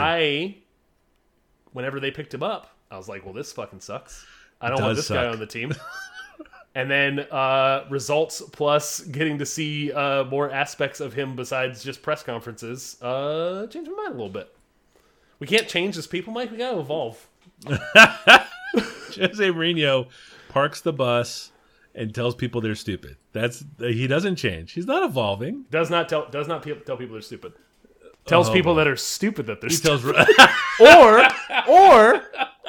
I, whenever they picked him up, I was like, well, this fucking sucks. I don't want this guy on the team. and then uh, results plus getting to see uh, more aspects of him besides just press conferences uh, changed my mind a little bit. We can't change as people, Mike. We gotta evolve. Jose Mourinho parks the bus and tells people they're stupid. That's he doesn't change. He's not evolving. Does not tell does not tell people they're stupid. Tells Oh, people boy. that are stupid that they're He stupid. tells or or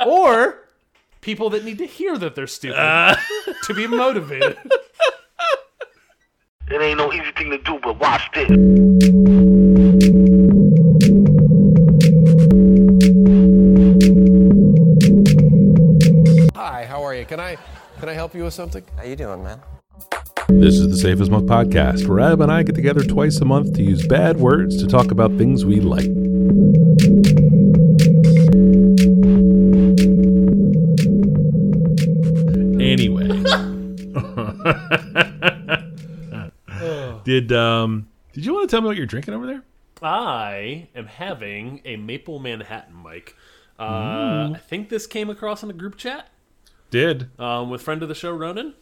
or people that need to hear that they're stupid Uh. to be motivated. It ain't no easy thing to do, but watch this. Hi, how are you? Can I can I help you with something? How you doing, man? This is the Safe as Milk podcast, where Ab and I get together twice a month to use bad words to talk about things we like. Anyway, did um did you want to tell me what you're drinking over there? I am having a maple Manhattan, Mike. Uh, I think this came across in a group chat Did um, with friend of the show Ronan,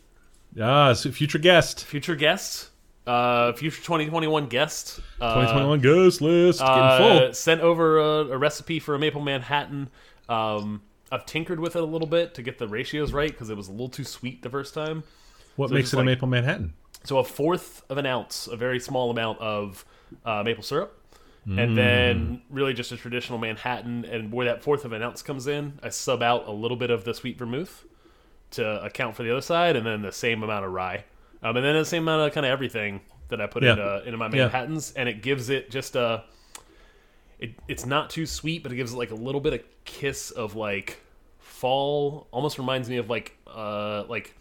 ah so future guest future guest, uh, future 2021 guest. Uh, 2021 guest list getting uh, full. Sent over a, a recipe for a maple Manhattan. Um, I've tinkered with it a little bit to get the ratios right because it was a little too sweet the first time. What so makes it like- a maple Manhattan? So a fourth of an ounce, a very small amount of uh, maple syrup, Mm. and then really just a traditional Manhattan. And where that fourth of an ounce comes in, I sub out a little bit of the sweet vermouth to account for the other side, and then the same amount of rye, um, and then the same amount of kind of everything that I put Yeah. into into my Yeah. Manhattans, and it gives it just a. It, it's not too sweet, but it gives it like a little bit of kiss of like fall. Almost reminds me of like uh like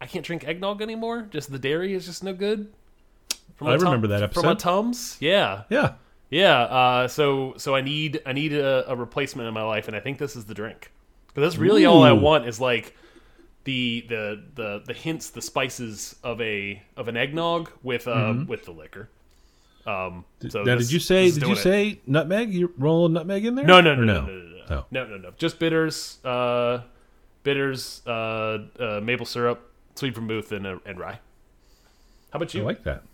I can't drink eggnog anymore. Just the dairy is just no good. From I remember that episode from a. Tums. Yeah, Yeah. yeah. Uh, so so I need I need a, a replacement in my life, and I think this is the drink. Because that's really all I want is like the the the the hints, the spices of a of an eggnog with uh with the liquor. Um, so now, this- did you say? Did you it. say nutmeg? You roll nutmeg in there? No, no, no, no, no, no, no, no, Oh. no, no, no. Just bitters, uh, bitters, uh, uh, maple syrup, sweet vermouth, and, uh, and rye. How about you? I like that.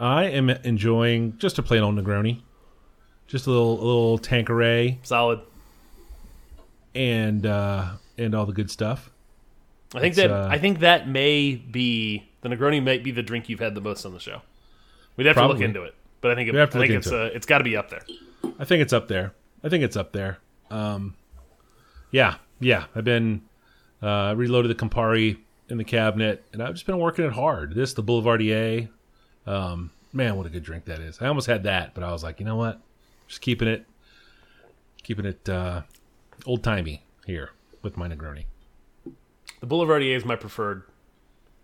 I am enjoying just a plain old Negroni, just a little a little Tanqueray Solid. and uh, and all the good stuff. I think It's, that uh, I think that may be the Negroni might be the drink you've had the most on the show. We'd have to look into it, but I think it, We have to I think it's uh, it's got to be up there. I think it's up there. I think it's up there. Um, yeah, yeah. I've been uh, reloaded the Campari in the cabinet, and I've just been working it hard. This, the Boulevardier. Um, man, what a good drink that is. I almost had that, but I was like, you know what? Just keeping it, keeping it uh, old timey here with my Negroni. The Boulevardier is my preferred.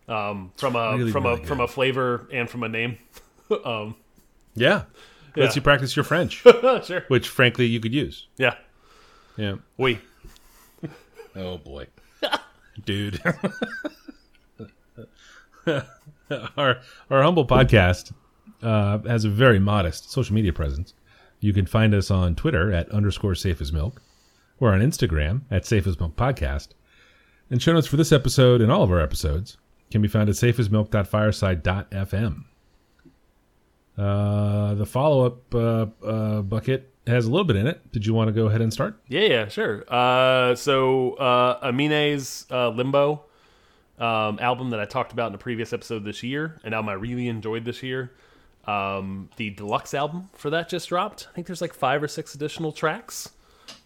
Um, from a really, from really a from a flavor and from a name. um, Yeah, lets Yeah. you practice your French, sure. which frankly you could use. Yeah. Yeah. We. Oh boy, dude. our our humble podcast uh, has a very modest social media presence. You can find us on Twitter at underscore safe as milk. We're on Instagram at safe as milk podcast. And show notes for this episode and all of our episodes can be found at safeasmilk.fireside.fm. Uh, the follow up uh, uh, bucket has a little bit in it. Did you want to go ahead and start? Yeah, yeah, sure. Uh, so uh, Amine's uh, Limbo um, album that I talked about in a previous episode this year, an album I really enjoyed this year. Um, the deluxe album for that just dropped. I think there's like five or six additional tracks.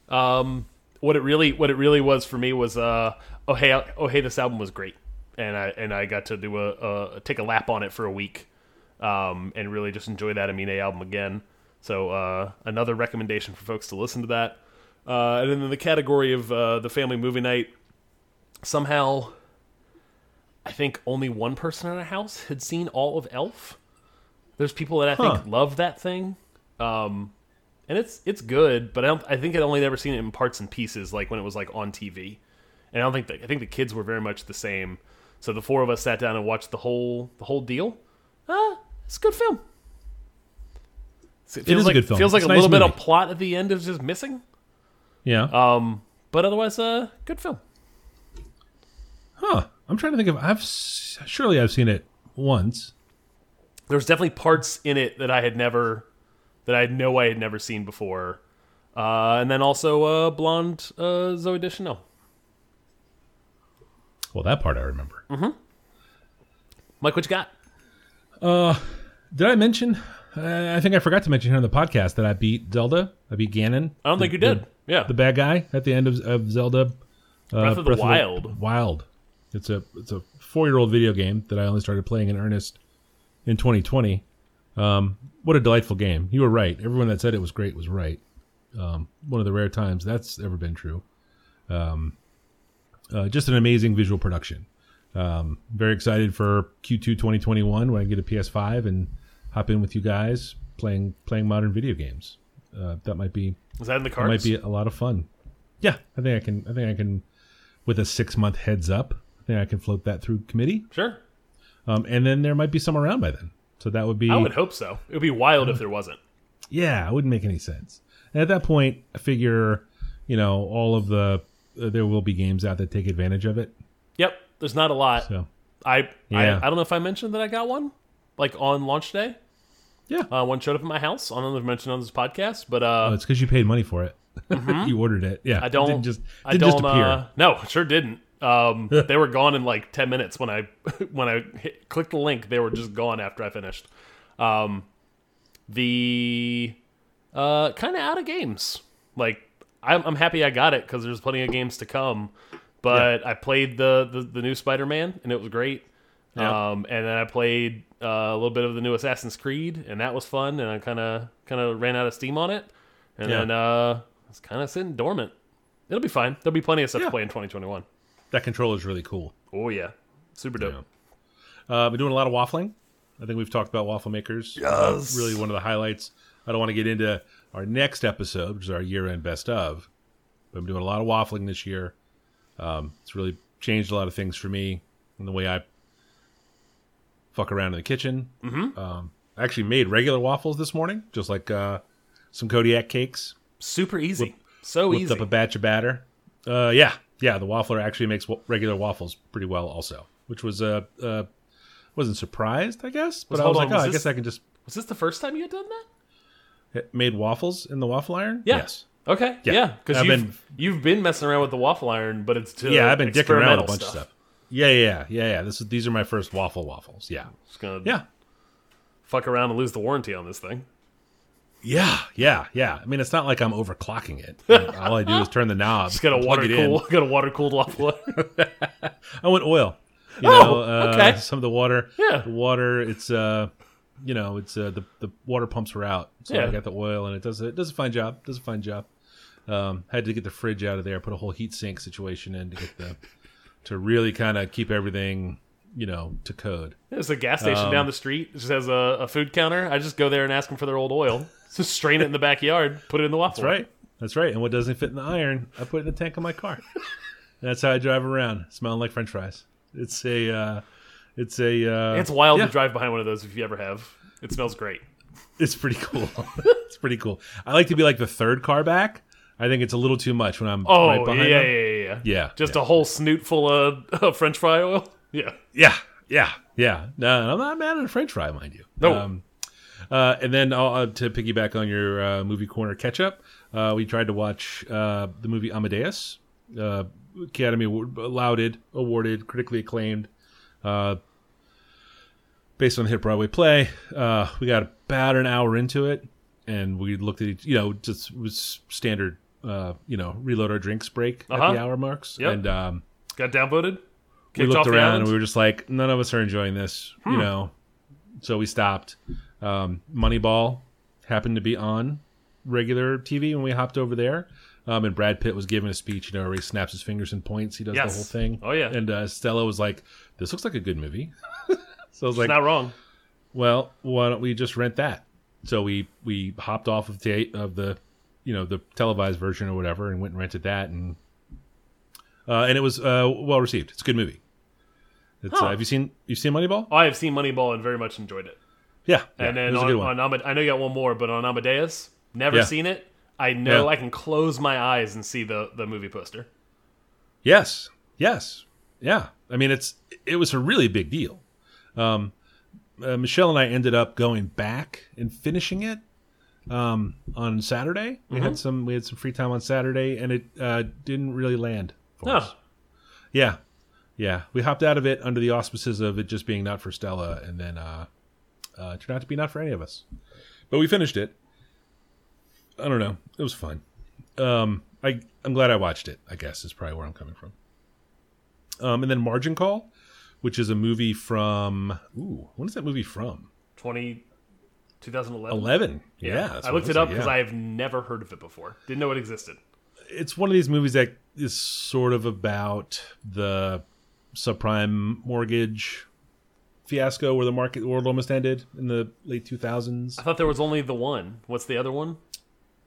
Um, what it really, what it really was for me was, uh, oh hey, oh hey, this album was great, and I and I got to do a, a take a lap on it for a week, um, and really just enjoy that Amine album again. So uh, another recommendation for folks to listen to that. Uh, and then in the category of uh, the family movie night, somehow, I think only one person in our house had seen all of Elf. There's people that I Huh. think love that thing, um, and it's it's good. But I don't. I think I'd only ever seen it in parts and pieces, like when it was like on TV. And I don't think that. I think the kids were very much the same. So the four of us sat down and watched the whole the whole deal. Ah, it's a good film. It is a good film. Feels like It's a a little nice bit of plot at the end is just missing. Yeah. Um, but otherwise, uh, good film. huh. I'm trying to think of. I've surely I've seen it once. There's definitely parts in it that I had never, that I know I had never seen before. Uh, and then also uh, blonde uh, Zooey Deschanel. Well, that part I remember. Mike, what you got? Did I mention? Uh, I think I forgot to mention here on the podcast that I beat Zelda. I beat Ganon. I don't think you did. yeah. The bad guy at the end of, of Zelda. Uh, Breath of the Wild. Wild. It's a it's a four year old video game that I only started playing in earnest in 2020. Um, what a delightful game! You were right. Everyone that said it was great was right. Um, one of the rare times that's ever been true. Um, uh, just an amazing visual production. Um, very excited for Q2 2021 when I get a PS5 and hop in with you guys playing playing modern video games. Uh, that might be Is that in the cards? might be a lot of fun. Yeah, I think I can. I think I can, with a six month heads up. I think I can float that through committee, Sure. um, and then there might be some around by then. So that would be. I would hope so. It would be wild if there wasn't. Yeah, it wouldn't make any sense. And at that point, I figure, you know, all of the uh, there will be games out that take advantage of it. Yep. There's not a lot. So I, Yeah. I I don't know if I mentioned that I got one, like on launch day. yeah, Uh, one showed up at my house. I don't know if I mentioned on this podcast, but uh, oh, it's because you paid money for it. you ordered it. Yeah, I don't didn't just I didn't don't. just appear. Uh, no, sure didn't. Um, they were gone in like ten minutes when I when I hit, clicked the link. They were just gone after I finished. Um, the uh, kind of out of games. Like I'm, I'm happy I got it because there's plenty of games to come. But I played the, the the new Spider Man and it was great. Yeah. Um, and then I played uh, a little bit of the new Assassin's Creed and that was fun. And I kind of kind of ran out of steam on it. And Yeah. then uh, it's kind of sitting dormant. It'll be fine. There'll be plenty of stuff Yeah. to play in 2021. That controller is really cool. Oh yeah, super dope. Uh, been doing a lot of waffling. I think we've talked about waffle makers. Uh, really one of the highlights. I don't want to get into our next episode, which is our year end best of. But I'm doing a lot of waffling this year. Um, it's really changed a lot of things for me in the way I fuck around in the kitchen. Mm-hmm. Um, I actually made regular waffles this morning, just like uh, some Kodiak cakes. Super easy. so Whipped easy. up a batch of batter. Uh, yeah, yeah. The waffler actually makes regular waffles pretty well, also, which was uh, uh wasn't surprised, I guess. But Was- I was hold like, on, oh, was I guess I can just Was this the first time you had done that? it made waffles in the waffle iron. Yeah. Yes. Okay. Yeah. Yeah. Because I've you've been- you've been messing around with the waffle iron, but it's yeah, I've been dicking around with a bunch of stuff. Yeah, yeah, yeah, yeah, yeah. This is these are my first waffle waffles. Yeah, Just gonna yeah, fuck around and lose the warranty on this thing. Yeah, yeah, yeah. I mean, it's not like I'm overclocking it. All I do is turn the knob. Just got a water cool, got a water cooled waffle. I went oil. You Oh, know, uh, okay. Some of the water. Yeah. The water. It's uh, you know, it's uh, the the water pumps were out, so Yeah. I got the oil, and it does it does a fine job. Does a fine job. Um, had to get the fridge out of there. Put a whole heat sink situation in to get the to really kind of keep everything, you know, to code. There's a gas station Um, down the street. It just has a, a food counter. I just go there and ask them for their old oil. Just strain it in the backyard, put it in the waffle. That's right. That's right. And what doesn't fit in the iron, I put it in the tank of my car. That's how I drive around, smelling like French fries. It's a, uh, it's a, uh, It's wild yeah. to drive behind one of those if you ever have. It smells great. It's pretty cool. it's pretty cool. I like to be like the third car back. I think it's a little too much when I'm Oh right yeah, behind yeah, them. yeah, yeah, Yeah, Just yeah. a whole snoot full of, of French fry oil. Yeah. Yeah, yeah, yeah. No, I'm not mad at a French fry, mind you. No. Um, uh, and then uh, to piggyback on your uh, movie corner catch up, uh, we tried to watch uh, the movie Amadeus, uh, Academy Award, lauded, awarded, critically acclaimed, uh, based on the hit Broadway play. Uh, we got about an hour into it, and we looked at each, you know, just was standard, uh, you know, reload our drinks break Uh-huh. at the hour marks, Yep. and um, Got downvoted. we looked around and we were just like, none of us are enjoying this, Hmm. you know. So we stopped. Um, Moneyball happened to be on regular TV when we hopped over there. Um, and Brad Pitt was giving a speech, you know, where he snaps his fingers and points. He does Yes. the whole thing. Oh, yeah. And uh, Stella was like, "This looks like a good movie." so I was like, Not wrong. "Well, why don't we just rent that?" So we we hopped off of the of the you know the televised version or whatever, and went and rented that, and uh, and it was uh, well received. It's a good movie. It's, Huh. uh, have you seen you've seen Moneyball? I have seen Moneyball and very much enjoyed it. Yeah, yeah, and it then on, on I know you got one more, but on Amadeus, never Yeah. seen it. I know Yeah. I can close my eyes and see the the movie poster. Yes, yes, yeah. I mean, it's it was a really big deal. Um, uh, Michelle and I ended up going back and finishing it um, on Saturday. We Mm-hmm. had some we had some free time on Saturday, and it uh, didn't really land for us. Yeah, yeah. We hopped out of it under the auspices of it just being not for Stella, and then uh, uh, turned out to be not for any of us. But we finished it. I don't know. It was fun. Um, I I'm glad I watched it. I guess is probably where I'm coming from. Um, and then Margin Call, which is a movie from. Ooh, when is that movie from? 20, 2011. Eleven. Yeah, that's I looked it up because yeah. I have never heard of it before. Didn't know it existed. it's one of these movies that is sort of about the subprime mortgage fiasco where the market world almost ended in the late 2000s. I thought there was only the one. What's the other one?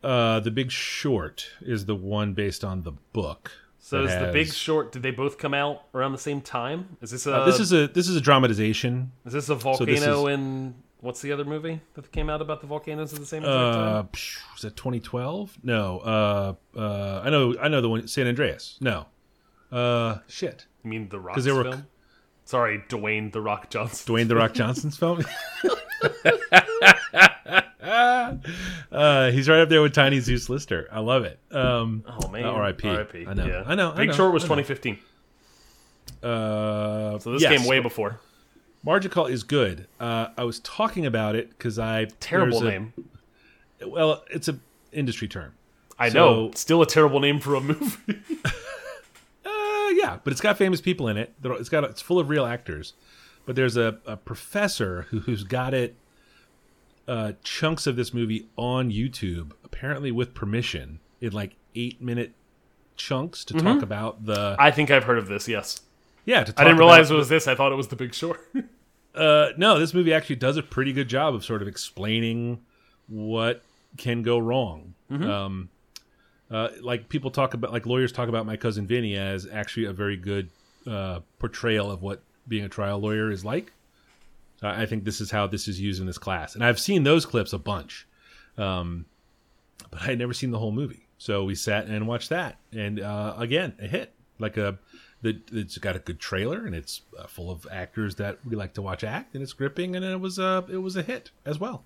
Uh, the Big Short is the one based on the book. So is the Big Short? Did they both come out around the same time? Is this a Uh, this is a this is a dramatization. is this a this volcano is- in what's the other movie that came out about the volcanoes at the same exact time? Uh, was that 2012? No. Uh, uh, I know I know the one San Andreas. No. Uh, shit. You mean the Rock film? Sorry, Dwayne the Rock Johnson. Dwayne the Rock Johnson's film. uh, he's right up there with Tiny Zeus Lister. I love it. Um, Oh man, uh, R.I.P. R.I.P. I know. Yeah. I know. I Big know, Short was 2015, uh, so this yes. came way before. Margin Call is good. Uh, I was talking about it because I Terrible a- name. Well, it's a industry term. I so- know. Still a terrible name for a movie. Yeah, but it's got famous people in it. It's got it's full of real actors. But there's a, a professor who, who's got it uh, chunks of this movie on YouTube, apparently with permission, in like eight minute chunks to talk about the I think I've heard of this. Yes, yeah. To talk I didn't realize it was this. I thought it was The Big Short. Uh, no, this movie actually does a pretty good job of sort of explaining what can go wrong. Um, uh, like people talk about, like lawyers talk about my cousin Vinny as actually a very good uh, portrayal of what being a trial lawyer is like. So I think this is how this is used in this class, and I've seen those clips a bunch, um, but I had never seen the whole movie. So we sat and watched that, and uh, again, a hit. Like a, the, it's got a good trailer, and it's uh, full of actors that we like to watch act, and it's gripping, and it was a, it was a hit as well.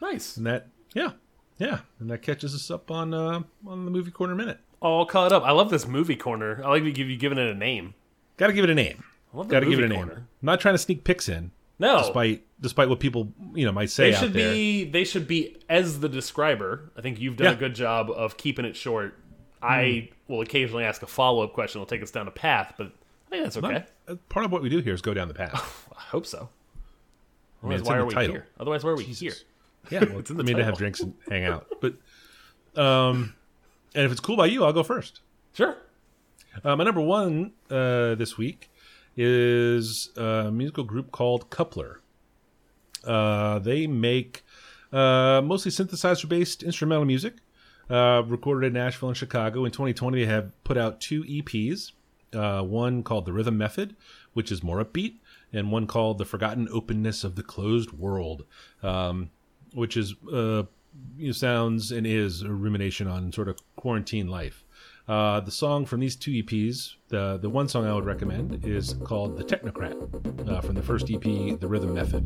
nice. And that, yeah, yeah, and that catches us up on uh, on the movie corner minute. All caught up. I love this movie corner. I like that you giving it a name. Got to give it a name. I love the Got to give it movie a name. corner. I'm not trying to sneak picks in, No, despite despite what people you know might say they out should there. be. They should be as the describer. I think you've done Yeah. a good job of keeping it short. I will occasionally ask a follow up question. It'll take us down a path, but I think that's okay. Uh, Part of what we do here is go down the path. I hope so. I mean, Otherwise, why are we title. here? Otherwise, why are we Jesus. here? Yeah, well, It's in the I mean to have drinks and hang out. But um, and if it's cool by you, I'll go first. Sure. Uh, my number one uh, this week is a musical group called Coupler. Uh, they make uh, mostly synthesizer based instrumental music, uh, recorded in Nashville and Chicago. In 2020, they have put out two EPs uh, one called The Rhythm Method, which is more upbeat, and one called The Forgotten Openness of the Closed World, um, which is uh, sounds and is a rumination on sort of quarantine life. Uh, the song from these two EPs, the, the one song I would recommend is called The Technocrat uh, from the first EP, The Rhythm Method.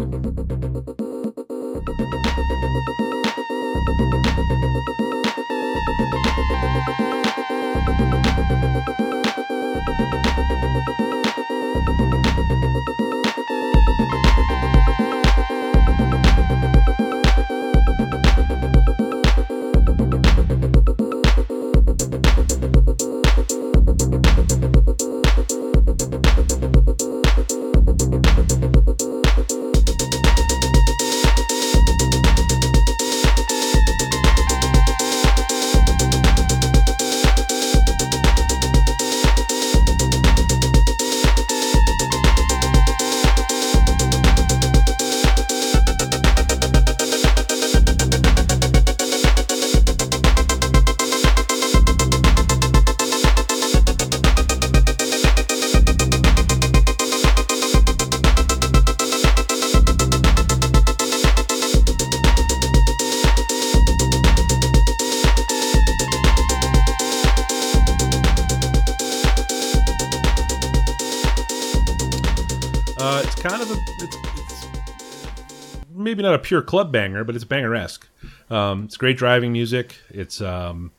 Kind of a it's, it's maybe not a pure club banger, but it's banger esque. Um, it's great driving music. It's um,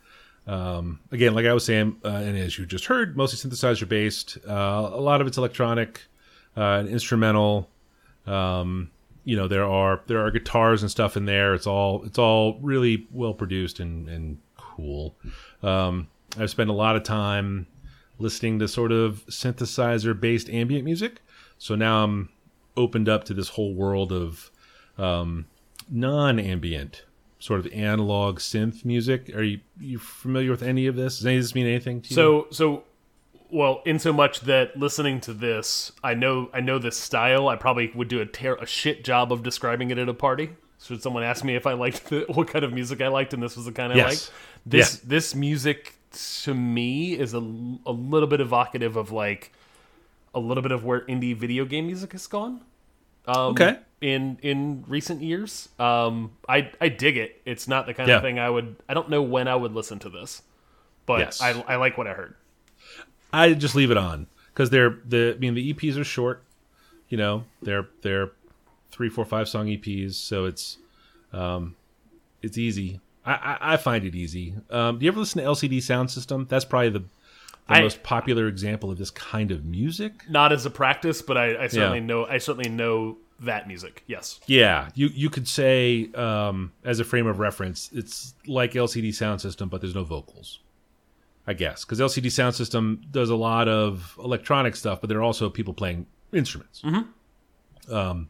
um, again, like I was saying, uh, and as you just heard, mostly synthesizer based. Uh, a lot of it's electronic, uh, and instrumental. Um, you know, there are there are guitars and stuff in there. It's all it's all really well produced and and cool. Um, I've spent a lot of time listening to sort of synthesizer based ambient music. So now I'm opened up to this whole world of um, non ambient sort of analog synth music. Are you you familiar with any of this? Does any of this mean anything to you? So so well, in so much that listening to this, I know I know this style. I probably would do a a shit job of describing it at a party. Should someone ask me if I liked the, what kind of music I liked, and this was the kind I Yes. liked, this Yeah. this music to me is a, a little bit evocative of like a little bit of where indie video game music has gone. Um, Okay. In in recent years, um, I I dig it. It's not the kind Yeah. of thing I would. I don't know when I would listen to this, but Yes. I I like what I heard. I just leave it on because they're the. I mean, the EPs are short. You know, they're they're three, four, five song EPs, so it's um, it's easy. I, I, I find it easy. Um, do you ever listen to LCD Sound System? That's probably the the I- most popular example of this kind of music. not as a practice, but I, I certainly Yeah. know I certainly know that music. Yes. Yeah, you you could say um, as a frame of reference, it's like LCD Sound System, but there's no vocals. I guess because LCD Sound System does a lot of electronic stuff, but there are also people playing instruments. Um,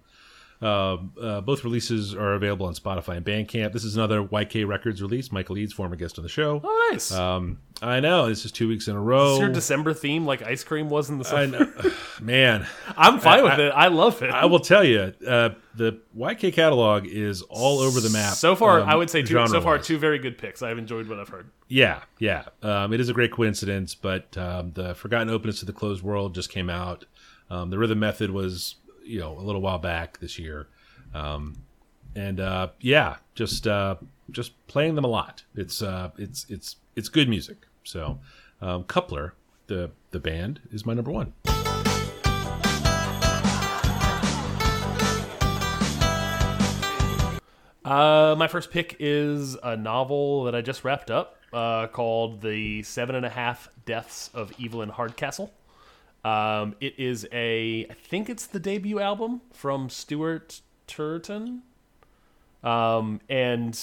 uh, uh, both releases are available on Spotify and Bandcamp. This is another YK Records release. Michael Eads, former guest on the show. Oh, nice. Um, I know this is two weeks in a row. Is your December theme like ice cream was in the I summer? man, I'm fine with I- it. I love it. I will tell you, uh, the YK catalog is all over the map. so far, um, I would say two, so far two very good picks. I've enjoyed what I've heard. Yeah, yeah. Um, it is a great coincidence, but um, the Forgotten Openness to the Closed World just came out. Um, the Rhythm Method was, you know, a little while back this year, um, and uh, yeah, just uh, just playing them a lot. It's uh, it's it's it's good music. So, um, Coupler, the the band, is my number one. Uh, my first pick is a novel that I just wrapped up uh, called The Seven and a Half Deaths of Evelyn Hardcastle. Um, it is a, I think it's the debut album from Stuart Turton. Um, and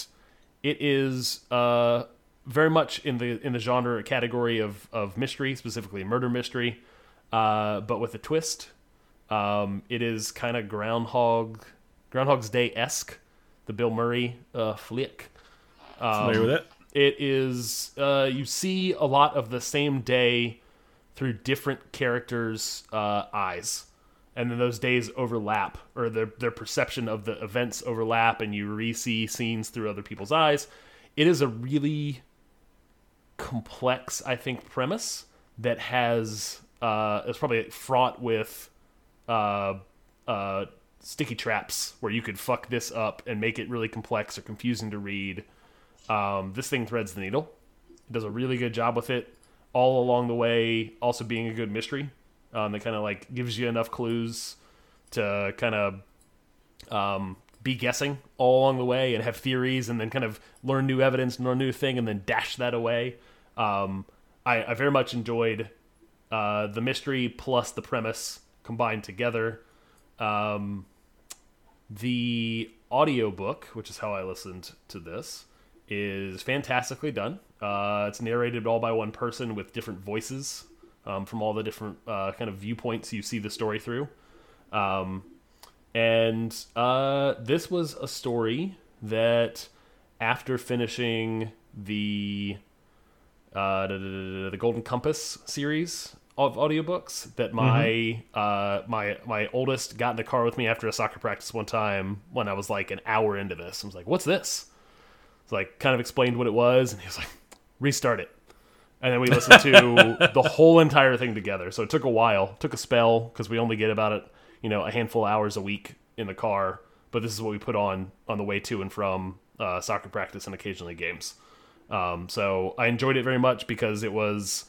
it is uh, very much in the in the genre category of, of mystery, specifically murder mystery, uh, but with a twist. Um, it is kind of Groundhog Groundhog's Day esque, the Bill Murray uh, flick. Familiar with it? It is uh, you see a lot of the same day through different characters' uh, eyes, and then those days overlap, or their their perception of the events overlap, and you re-see scenes through other people's eyes. It is a really complex, I think, premise that has uh, it's probably fraught with uh, uh, sticky traps where you could fuck this up and make it really complex or confusing to read. Um, this thing threads the needle. It does a really good job with it all along the way. Also being a good mystery um, that kind of like gives you enough clues to kind of um, be guessing all along the way and have theories and then kind of learn new evidence, learn new thing, and then dash that away. Um, I, I very much enjoyed uh, the mystery plus the premise combined together. Um, the audiobook, which is how I listened to this, is fantastically done. Uh, it's narrated all by one person with different voices um, from all the different uh, kind of viewpoints you see the story through. Um, and uh, this was a story that, after finishing the uh, the, the, the Golden Compass series of audiobooks that my uh, my my oldest got in the car with me after a soccer practice one time when I was like an hour into this. I was like, "What's this?" It's like kind of explained what it was, and he was like, "Restart it." And then we listened to the whole entire thing together. So it took a while, took a spell because we only get about it, you know, a handful of hours a week in the car. But this is what we put on on the way to and from uh, soccer practice and occasionally games. Um, so I enjoyed it very much because it was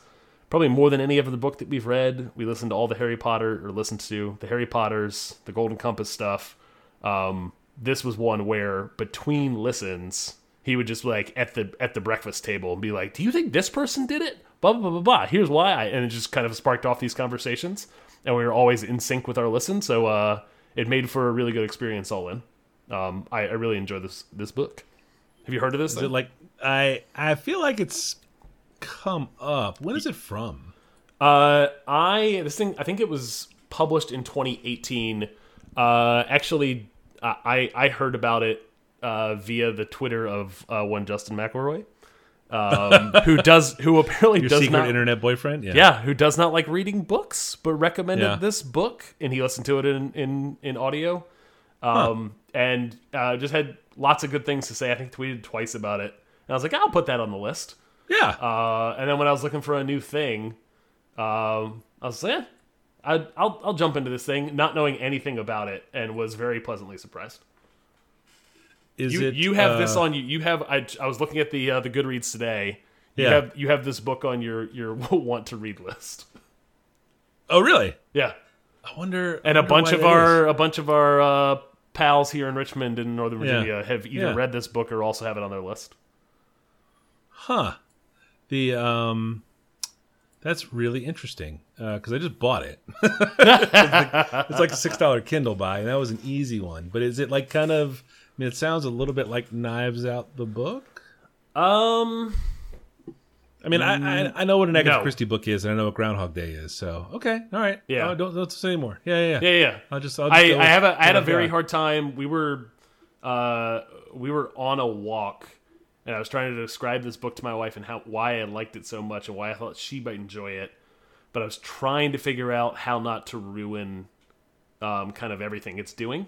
probably more than any other book that we've read. We listened to all the Harry Potter or listened to the Harry Potters, the Golden Compass stuff. Um, this was one where between listens, he would just like at the at the breakfast table and be like, "Do you think this person did it?" Blah blah blah blah. blah. Here's why, I, and it just kind of sparked off these conversations, and we were always in sync with our listen. So uh, it made for a really good experience all in. Um, I, I really enjoy this this book. Have you heard of this? Is it like I I feel like it's come up. When is it from? Uh, I this thing I think it was published in 2018. Uh, actually, I I heard about it uh, via the Twitter of uh, one Justin McElroy, um, who does who apparently Your does secret not internet boyfriend? Yeah. yeah who does not like reading books but recommended Yeah. this book and he listened to it in in in audio, um, and uh, just had lots of good things to say. I think tweeted twice about it, and I was like, I'll put that on the list. Yeah. Uh, and then when I was looking for a new thing, um, I was like, eh, I, I'll, I'll jump into this thing, not knowing anything about it, and was very pleasantly surprised. Is You, it you have uh, this on you. You have. I, I was looking at the uh, the Goodreads today. You Yeah. have you have this book on your your want to read list. Oh, really? Yeah, I wonder. and I a wonder bunch of our is. a bunch of our uh, pals here in Richmond and Northern Yeah. Virginia have either Yeah. read this book or also have it on their list. Huh. The um that's really interesting because I just bought it. it's like a six dollar Kindle buy, and that was an easy one. But is it like kind of? I mean, it sounds a little bit like Knives Out the book. Um, I mean, I, I I know what an Agatha No. Christie book is, and I know what Groundhog Day is. So okay, all right, Yeah. Oh, don't don't say anymore. Yeah, yeah, yeah, yeah. I'll just I'll just I, I have a I had a very got. hard time. We were uh we were on a walk and I was trying to describe this book to my wife and how why I liked it so much and why I thought she might enjoy it. But I was trying to figure out how not to ruin um kind of everything it's doing.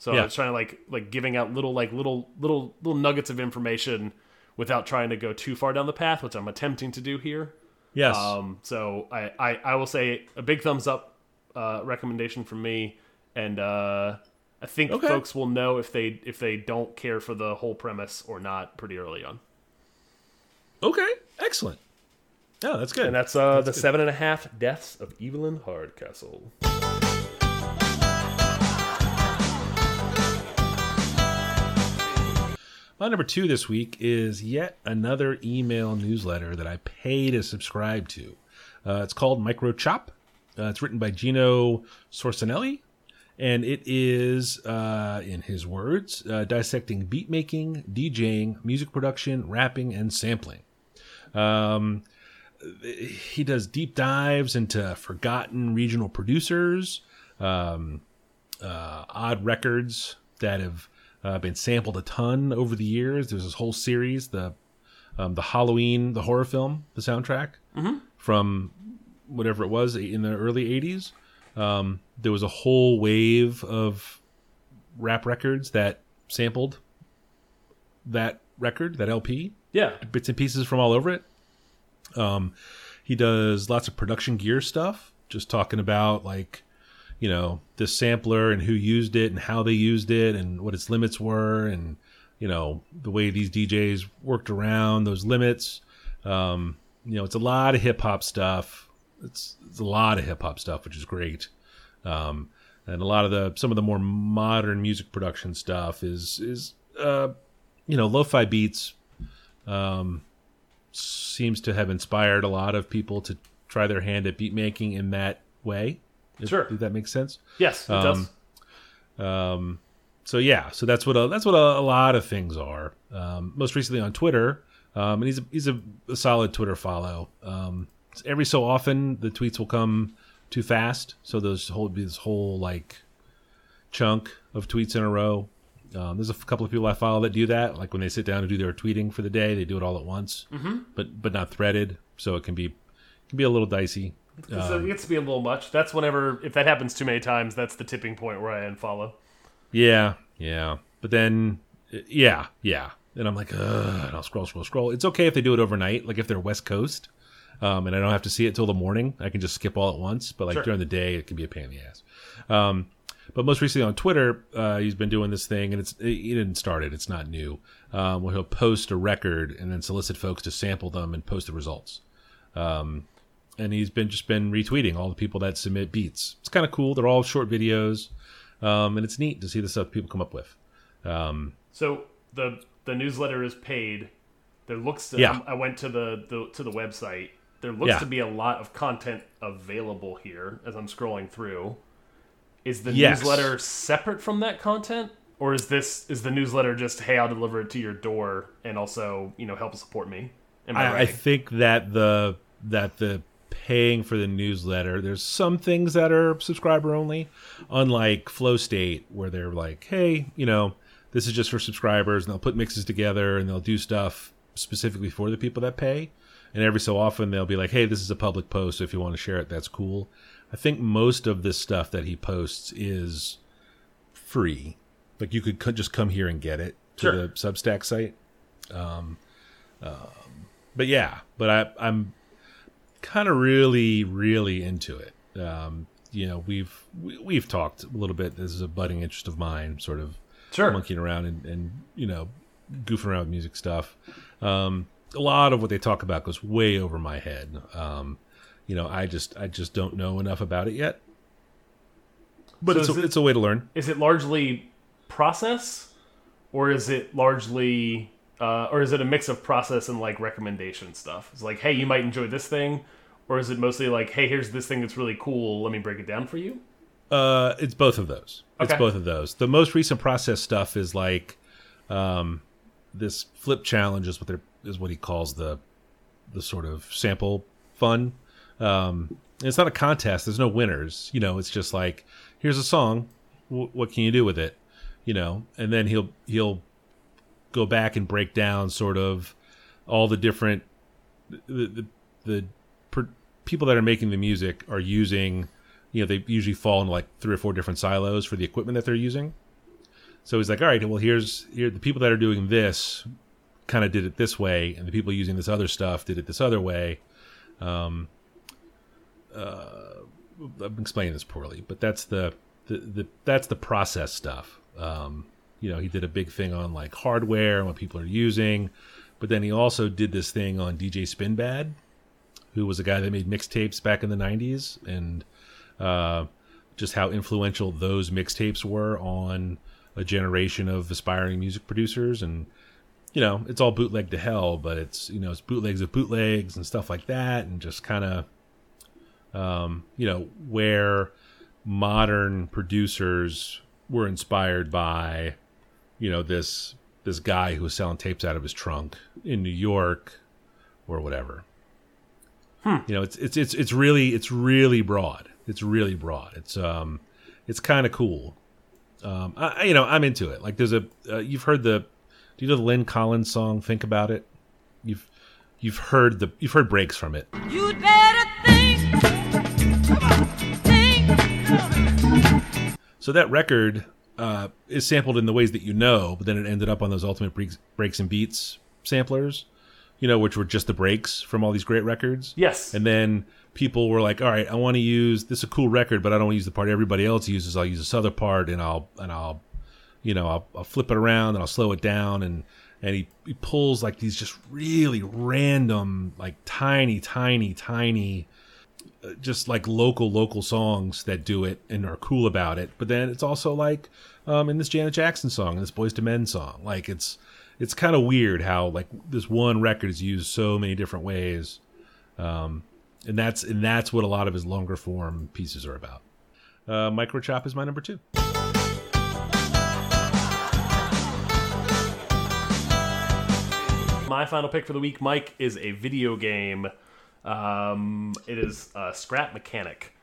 So I was trying to like like giving out little like little little little nuggets of information without trying to go too far down the path, which I'm attempting to do here. Yes. Um, so I, I, I will say a big thumbs up uh, recommendation from me, and uh, I think Okay. folks will know if they if they don't care for the whole premise or not pretty early on. okay. Excellent. Yeah, that's good. And that's uh, the seven and a half deaths of Evelyn Hardcastle. My number two this week is yet another email newsletter that I pay to subscribe to. Uh, it's called Microchop. Uh, it's written by Gino Sorcinelli, and it is, uh, in his words, uh, dissecting beat making, DJing, music production, rapping, and sampling. Um, he does deep dives into forgotten regional producers, um, uh, odd records that have uh, been sampled a ton over the years. There's this whole series, the um, the Halloween, the horror film, the soundtrack from whatever it was in the early '80s. Um, there was a whole wave of rap records that sampled that record, that LP Yeah, bits and pieces from all over it. Um, he does lots of production gear stuff, just talking about like, you know, this sampler and who used it and how they used it and what its limits were and you know the way these DJs worked around those limits. Um, you know, it's a lot of hip hop stuff. It's, it's a lot of hip hop stuff, which is great. Um, and a lot of the some of the more modern music production stuff is is uh, you know lo-fi beats um, seems to have inspired a lot of people to try their hand at beat making in that way. Sure. if that make sense. yes, it Um, does. So yeah, so that's what a, that's what a, a lot of things are. Um, most recently on Twitter, um, and he's a, he's a, a solid Twitter follow. Um, every so often, the tweets will come too fast, so there's whole be this whole like chunk of tweets in a row. Um, there's a couple of people I follow that do that. Like when they sit down to do their tweeting for the day, they do it all at once, mm-hmm. but but not threaded, so it can be can be a little dicey. So it gets to be a little much. That's whenever if that happens too many times, that's the tipping point where I unfollow. Yeah, yeah. But then, yeah, yeah. And I'm like, Ugh, and I'll scroll, scroll, scroll. It's okay if they do it overnight, like if they're West Coast, um, and I don't have to see it till the morning. I can just skip all at once. But like Sure. during the day, it can be a pain in the ass. Um, but most recently on Twitter, uh, he's been doing this thing, and it's he didn't start it. It's not new. Um, where he'll post a record and then solicit folks to sample them and post the results. Um, and he's been just been retweeting all the people that submit beats. It's kind of cool. They're all short videos, um, and it's neat to see the stuff people come up with. Um, So the the newsletter is paid. There looks to, Yeah. I went to the, the to the website. There looks Yeah. to be a lot of content available here as I'm scrolling through. Is the Yes. newsletter separate from that content, or is this is the newsletter just hey I'll deliver it to your door and also you know help support me? I, I, I think that the that the paying for the newsletter, there's some things that are subscriber only, unlike Flow State, where they're like, hey, you know, this is just for subscribers, and they'll put mixes together and they'll do stuff specifically for the people that pay. And every so often they'll be like, hey, this is a public post, so if you want to share it, that's cool. I think most of this stuff that he posts is free. Like you could co- just come here and get it to Sure. the Substack site. Um, um, but yeah, but I, I'm kind of really, really into it. Um, you know, we've we, we've talked a little bit. This is a budding interest of mine, sort of Sure. monkeying around and, and you know goofing around with music stuff. Um, a lot of what they talk about goes way over my head. Um, you know, I just I just don't know enough about it yet. But So it's a, it- it's a way to learn. is it largely process or is it largely uh, or is it a mix of process and like recommendation stuff it's like hey you might enjoy this thing or is it mostly like hey here's this thing that's really cool let me break it down for you Uh, it's both of those. It's both of those. The most recent process stuff is like um, this flip challenge is what they're is what he calls the the sort of sample fun. Um, it's not a contest. There's no winners. You know, it's just like here's a song. W- what can you do with it? You know, and then he'll he'll go back and break down sort of all the different the the, the per, people that are making the music are using you know they usually fall into like three or four different silos for the equipment that they're using. So he's like all right well here's here the people that are doing this kind of did it this way and the people using this other stuff did it this other way. Um uh i'm explaining this poorly but that's the the, the that's the process stuff. Um you know he did a big thing on like hardware and what people are using but then he also did this thing on dj spinbad who was a guy that made mixtapes back in the 90s and uh, just how influential those mixtapes were on a generation of aspiring music producers. And you know it's all bootleg to hell but it's you know it's bootlegs of bootlegs and stuff like that and just kind of um, you know where modern producers were inspired by you know this this guy who was selling tapes out of his trunk in New York or whatever. You know it's it's it's it's really it's really broad. It's really broad. It's um it's kind of cool. Um I, I- you know i'm into it. Like there's a uh, you've heard the do you know the lyn collins song think about it? You've you've heard the you've heard breaks from it. You'd better think, think. so that record uh is sampled in the ways that you know but then it ended up on those ultimate breaks, breaks and beats samplers you know which were just the breaks from all these great records yes And then people were like, "All right, I want to use this is a cool record, but I don't want to use the part everybody else uses. I'll use this other part, and I'll and I'll, you know, I'll, I'll flip it around and I'll slow it down." And and he, he pulls like these just really random, like tiny, tiny, tiny, uh, just like local local songs that do it and are cool about it. But then it's also like um, in this Janet Jackson song and this Boyz II Men song, like it's it's kind of weird how like this one record is used so many different ways um, and that's and that's what a lot of his longer form pieces are about. Uh, Microchop is my number two. my final pick for the week mike is a video game um, it is uh, scrap mechanic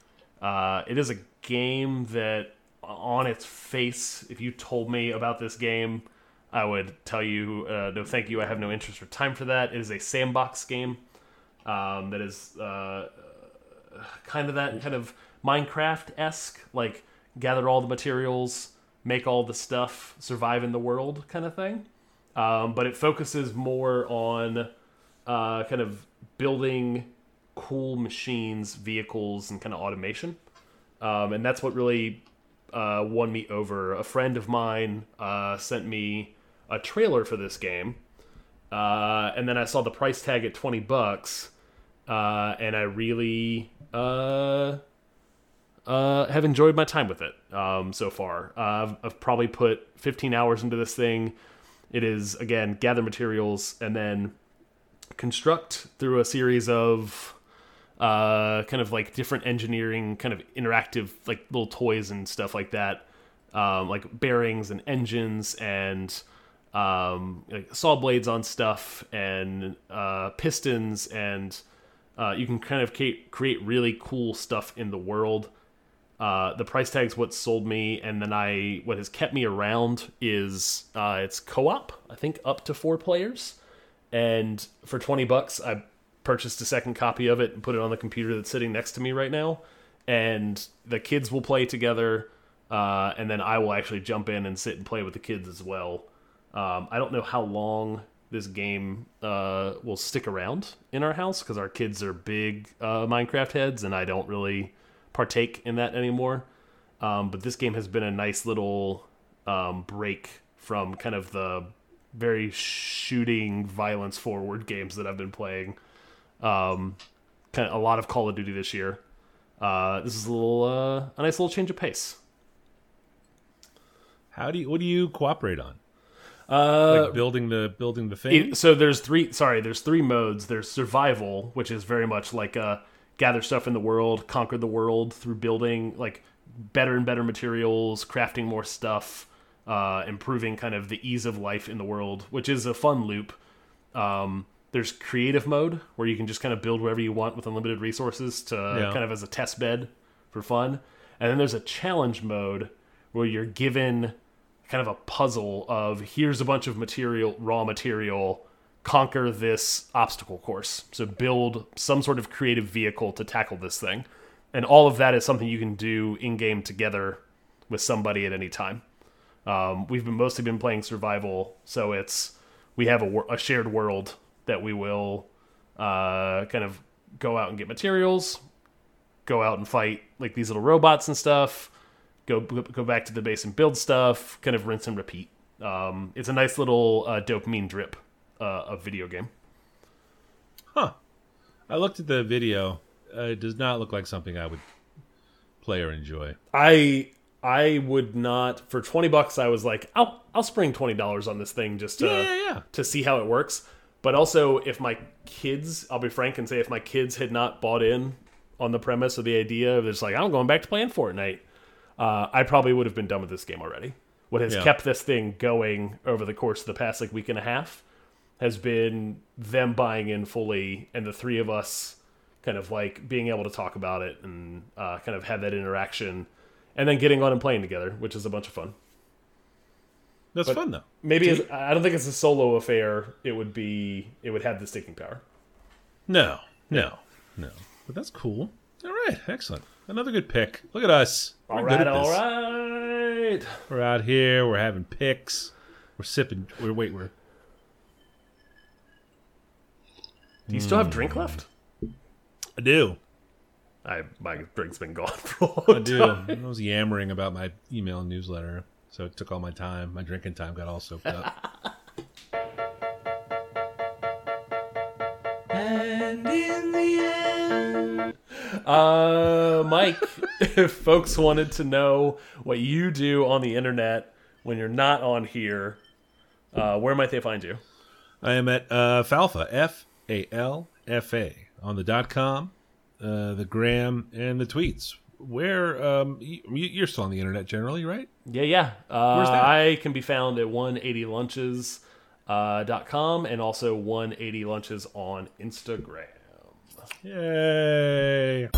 uh, it is a game that on its face if you told me about this game i would tell you uh, no thank you i have no interest or time for that it is a sandbox game um, that is uh, kind of that kind of Minecraft esque, like gather all the materials, make all the stuff, survive in the world kind of thing. Um, but it focuses more on uh, kind of building cool machines, vehicles, and kind of automation. Um, and that's what really uh, won me over. A friend of mine uh, sent me a trailer for this game, uh, and then I saw the price tag at twenty bucks, uh, and I really uh, uh, have enjoyed my time with it um, so far. I've, I've probably put 15 hours into this thing. It is again gather materials and then construct through a series of uh, kind of like different engineering, kind of interactive, like little toys and stuff like that, um, like bearings and engines and um, like saw blades on stuff and uh, pistons, and uh, you can kind of create, really cool stuff in the world. Uh, the price tag's what sold me, and then I what has kept me around is uh, it's co-op. I think up to four players, and for twenty bucks, I purchased a second copy of it and put it on the computer that's sitting next to me right now. And the kids will play together, uh, and then I will actually jump in and sit and play with the kids as well. Um, I don't know how long this game uh, will stick around in our house because our kids are big uh, Minecraft heads, and I don't really partake in that anymore. Um, but this game has been a nice little um, break from kind of the very shooting, violence forward games that I've been playing. Um, kind of a lot of Call of Duty this year. Uh, this is a little uh, a nice little change of pace. How do you? What do you cooperate on? Uh, Like building the building the thing. It- so there's three sorry there's three modes there's survival which is very much like uh gather stuff in the world conquer the world through building like better and better materials crafting more stuff uh improving kind of the ease of life in the world which is a fun loop um there's creative mode where you can just kind of build whatever you want with unlimited resources to Yeah. kind of as a test bed for fun and then there's a challenge mode where you're given kind of a puzzle of here's a bunch of material, raw material, conquer this obstacle course. So build some sort of creative vehicle to tackle this thing. And all of that is something you can do in game together with somebody at any time. Um, we've been mostly been playing survival, so it's we have a, a shared world that we will uh, kind of go out and get materials, go out and fight like these little robots and stuff go go back to the base and build stuff, kind of rinse and repeat. Um, it's a nice little uh, dopamine drip uh, of video game. Huh. I looked at the video. Uh, it does not look like something I would play or enjoy. I I would not for twenty bucks. I was like, I'll I'll spring twenty dollars on this thing just to Yeah, yeah, yeah. to see how it works. But also, if my kids, I'll be frank and say, if my kids had not bought in on the premise of the idea of just like I'm going back to playing Fortnite, uh, I probably would have been done with this game already. What has Yeah. kept this thing going over the course of the past like week and a half has been them buying in fully, and the three of us kind of like being able to talk about it and uh, kind of have that interaction, and then getting on and playing together, which is a bunch of fun. That's fun though. Maybe as, I don't think it's a solo affair. It would be it would have the sticking power. No, no, no. But that's cool. All right, excellent. Another good pick. Look at us. we're right, all right. We're out here. We're having picks. We're sipping. We're wait. We're Do you still have drink hmm. left? I do. I my drink's been gone for a long I do. time. I was yammering about my email newsletter, so it took all my time. My drinking time got all soaked up. And in the end. Uh, Mike, if folks wanted to know what you do on the internet when you're not on here, uh, where might they find you? I am at uh, Falfa, F A L F A, on the dot com, uh, the gram, and the tweets. Where um, you, you're still on the internet generally, right? Yeah, yeah. Uh, Where's that? I can be found at 180lunches uh, dot com and also 180lunches on Instagram. Yay!